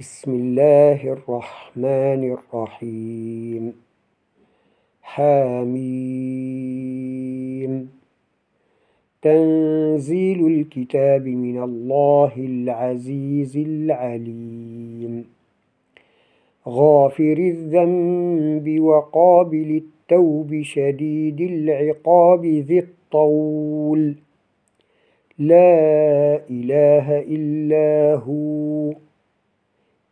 بسم الله الرحمن الرحيم. حاميم. تنزيل الكتاب من الله العزيز العليم. غافر الذنب وقابل التوب شديد العقاب ذي الطول. لا إله إلا هو.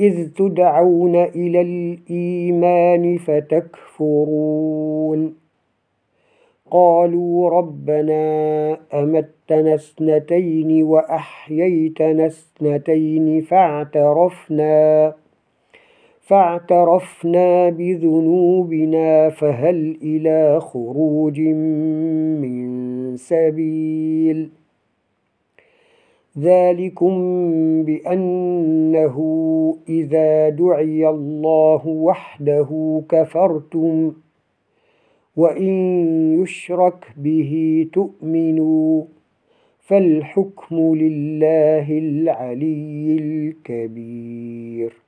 إذ تدعون إلى الإيمان فتكفرون. قالوا ربنا أمتنا اثنتين وأحييتنا اثنتين فاعترفنا فاعترفنا بذنوبنا فهل إلى خروج من سبيل؟ ذلكم بأنه إذا دعي الله وحده كفرتم وإن يشرك به تؤمنوا فالحكم لله العلي الكبير.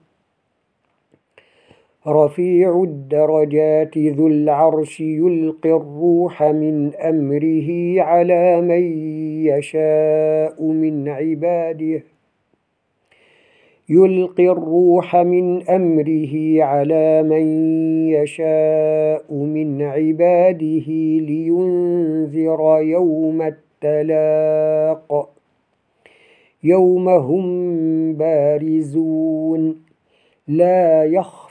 رفيع الدرجات ذو العرش يلقي الروح من أمره على من يشاء من عباده. يلقي الروح من أمره على من يشاء من عباده لينذر يوم التلاق. يوم هم بارزون. لا يخفى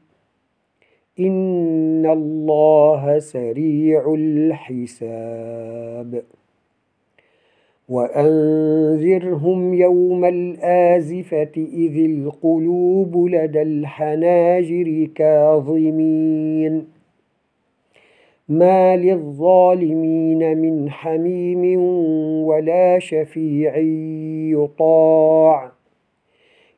إن الله سريع الحساب وأنذرهم يوم الآزفة إذ القلوب لدى الحناجر كاظمين ما للظالمين من حميم ولا شفيع يطاع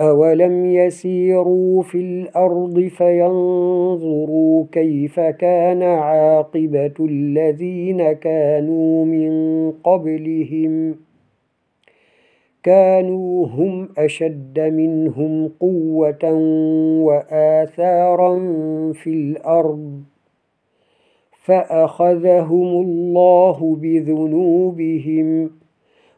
أولم يسيروا في الأرض فينظروا كيف كان عاقبة الذين كانوا من قبلهم كانوا هم أشد منهم قوة وآثارا في الأرض فأخذهم الله بذنوبهم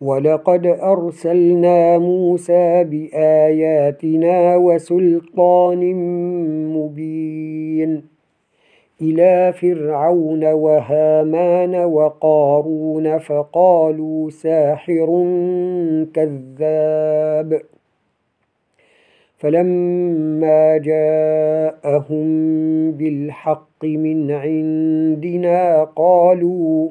ولقد أرسلنا موسى بآياتنا وسلطان مبين إلى فرعون وهامان وقارون فقالوا ساحر كذاب فلما جاءهم بالحق من عندنا قالوا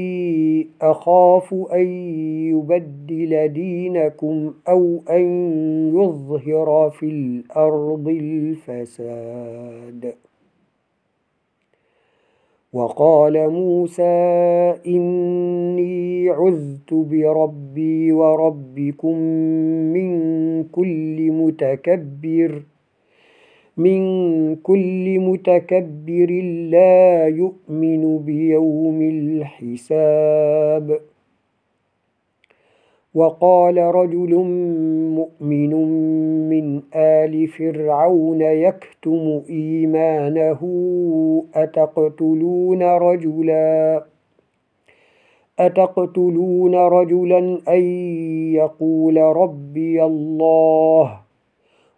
أخاف أن يبدل دينكم أو أن يظهر في الأرض الفساد. وقال موسى إني عذت بربي وربكم من كل متكبر. من كل متكبر لا يؤمن بيوم الحساب. وقال رجل مؤمن من آل فرعون يكتم إيمانه أتقتلون رجلا؟ أتقتلون رجلا أن يقول ربي الله؟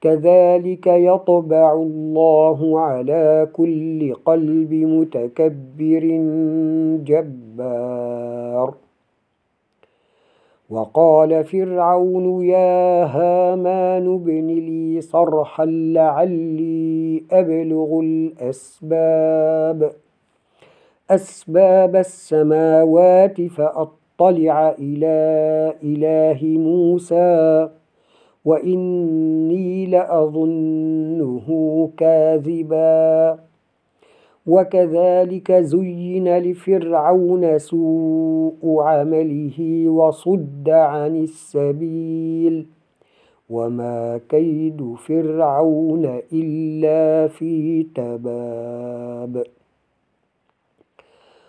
كذلك يطبع الله على كل قلب متكبر جبار. وقال فرعون يا هامان ابن لي صرحا لعلي أبلغ الأسباب. أسباب السماوات فأطلع إلى إله موسى. وإني لأظنه كاذبا. وكذلك زين لفرعون سوء عمله وصد عن السبيل. وما كيد فرعون إلا في تباب.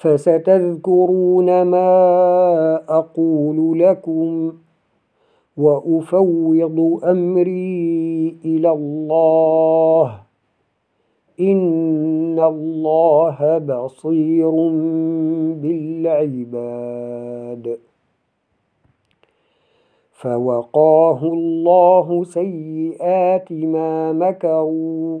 فستذكرون ما أقول لكم وأفوض أمري إلى الله. إن الله بصير بالعباد. فوقاه الله سيئات ما مكروا.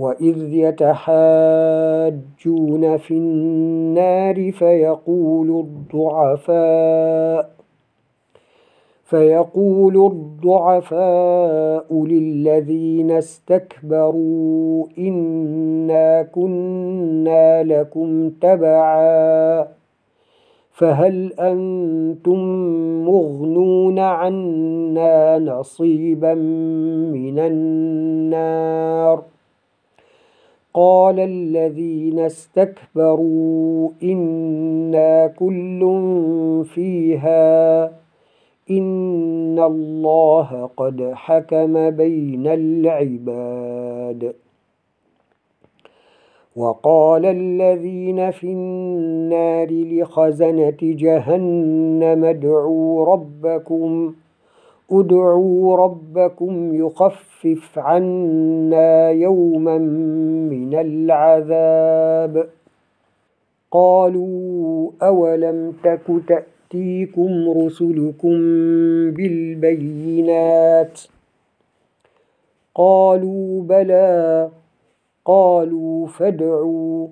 وإذ يتحاجون في النار فيقول الضعفاء فيقول الضعفاء للذين استكبروا إنا كنا لكم تبعا فهل أنتم مغنون عنا نصيبا من النار؟ قال الذين استكبروا إنا كل فيها إن الله قد حكم بين العباد. وقال الذين في النار لخزنة جهنم ادعوا ربكم ادعوا ربكم يخفف عنا يوما من العذاب. قالوا أولم تك تأتيكم رسلكم بالبينات؟ قالوا بلى. قالوا فادعوا.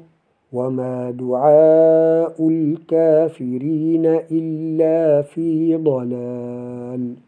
وما دعاء الكافرين إلا في ضلال.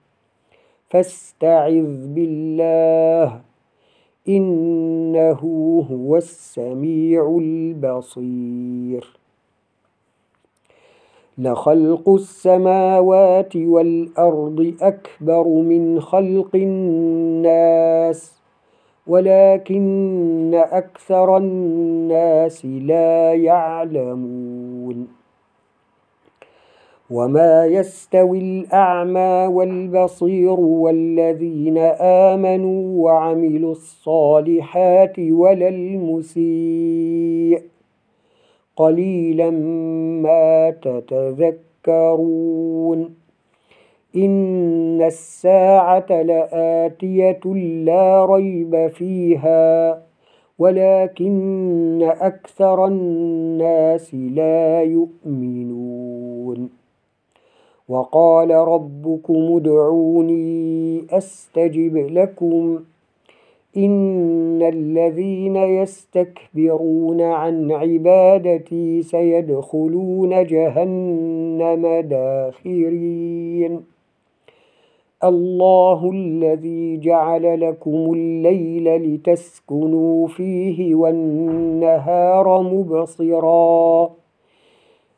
فاستعذ بالله إنه هو السميع البصير. لخلق السماوات والأرض أكبر من خلق الناس ولكن أكثر الناس لا يعلمون. وما يستوي الأعمى والبصير والذين آمنوا وعملوا الصالحات ولا المسيء قليلا ما تتذكرون إن الساعة لآتية لا ريب فيها ولكن أكثر الناس لا يؤمنون وقال ربكم ادعوني أستجب لكم. إن الذين يستكبرون عن عبادتي سيدخلون جهنم داخرين. الله الذي جعل لكم الليل لتسكنوا فيه والنهار مبصراً.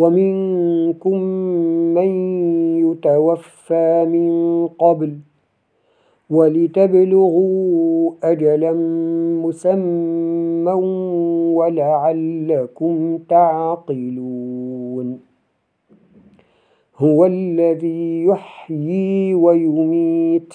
ومنكم من يتوفى من قبل ولتبلغوا أجلا مسمى ولعلكم تعقلون هو الذي يحيي ويميت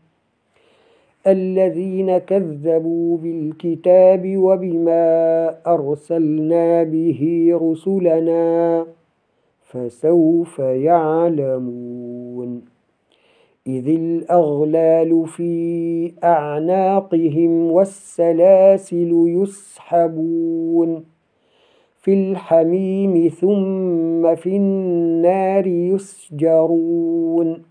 الذين كذبوا بالكتاب وبما أرسلنا به رسلنا فسوف يعلمون. إذ الأغلال في أعناقهم والسلاسل يسحبون. في الحميم ثم في النار يسجرون.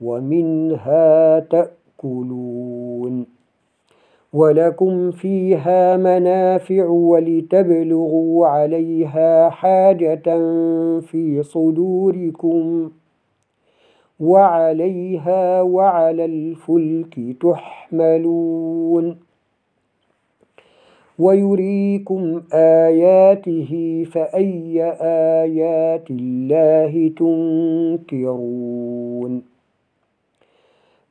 ومنها تأكلون. ولكم فيها منافع ولتبلغوا عليها حاجة في صدوركم وعليها وعلى الفلك تحملون. ويريكم آياته فأي آيات الله تنكرون.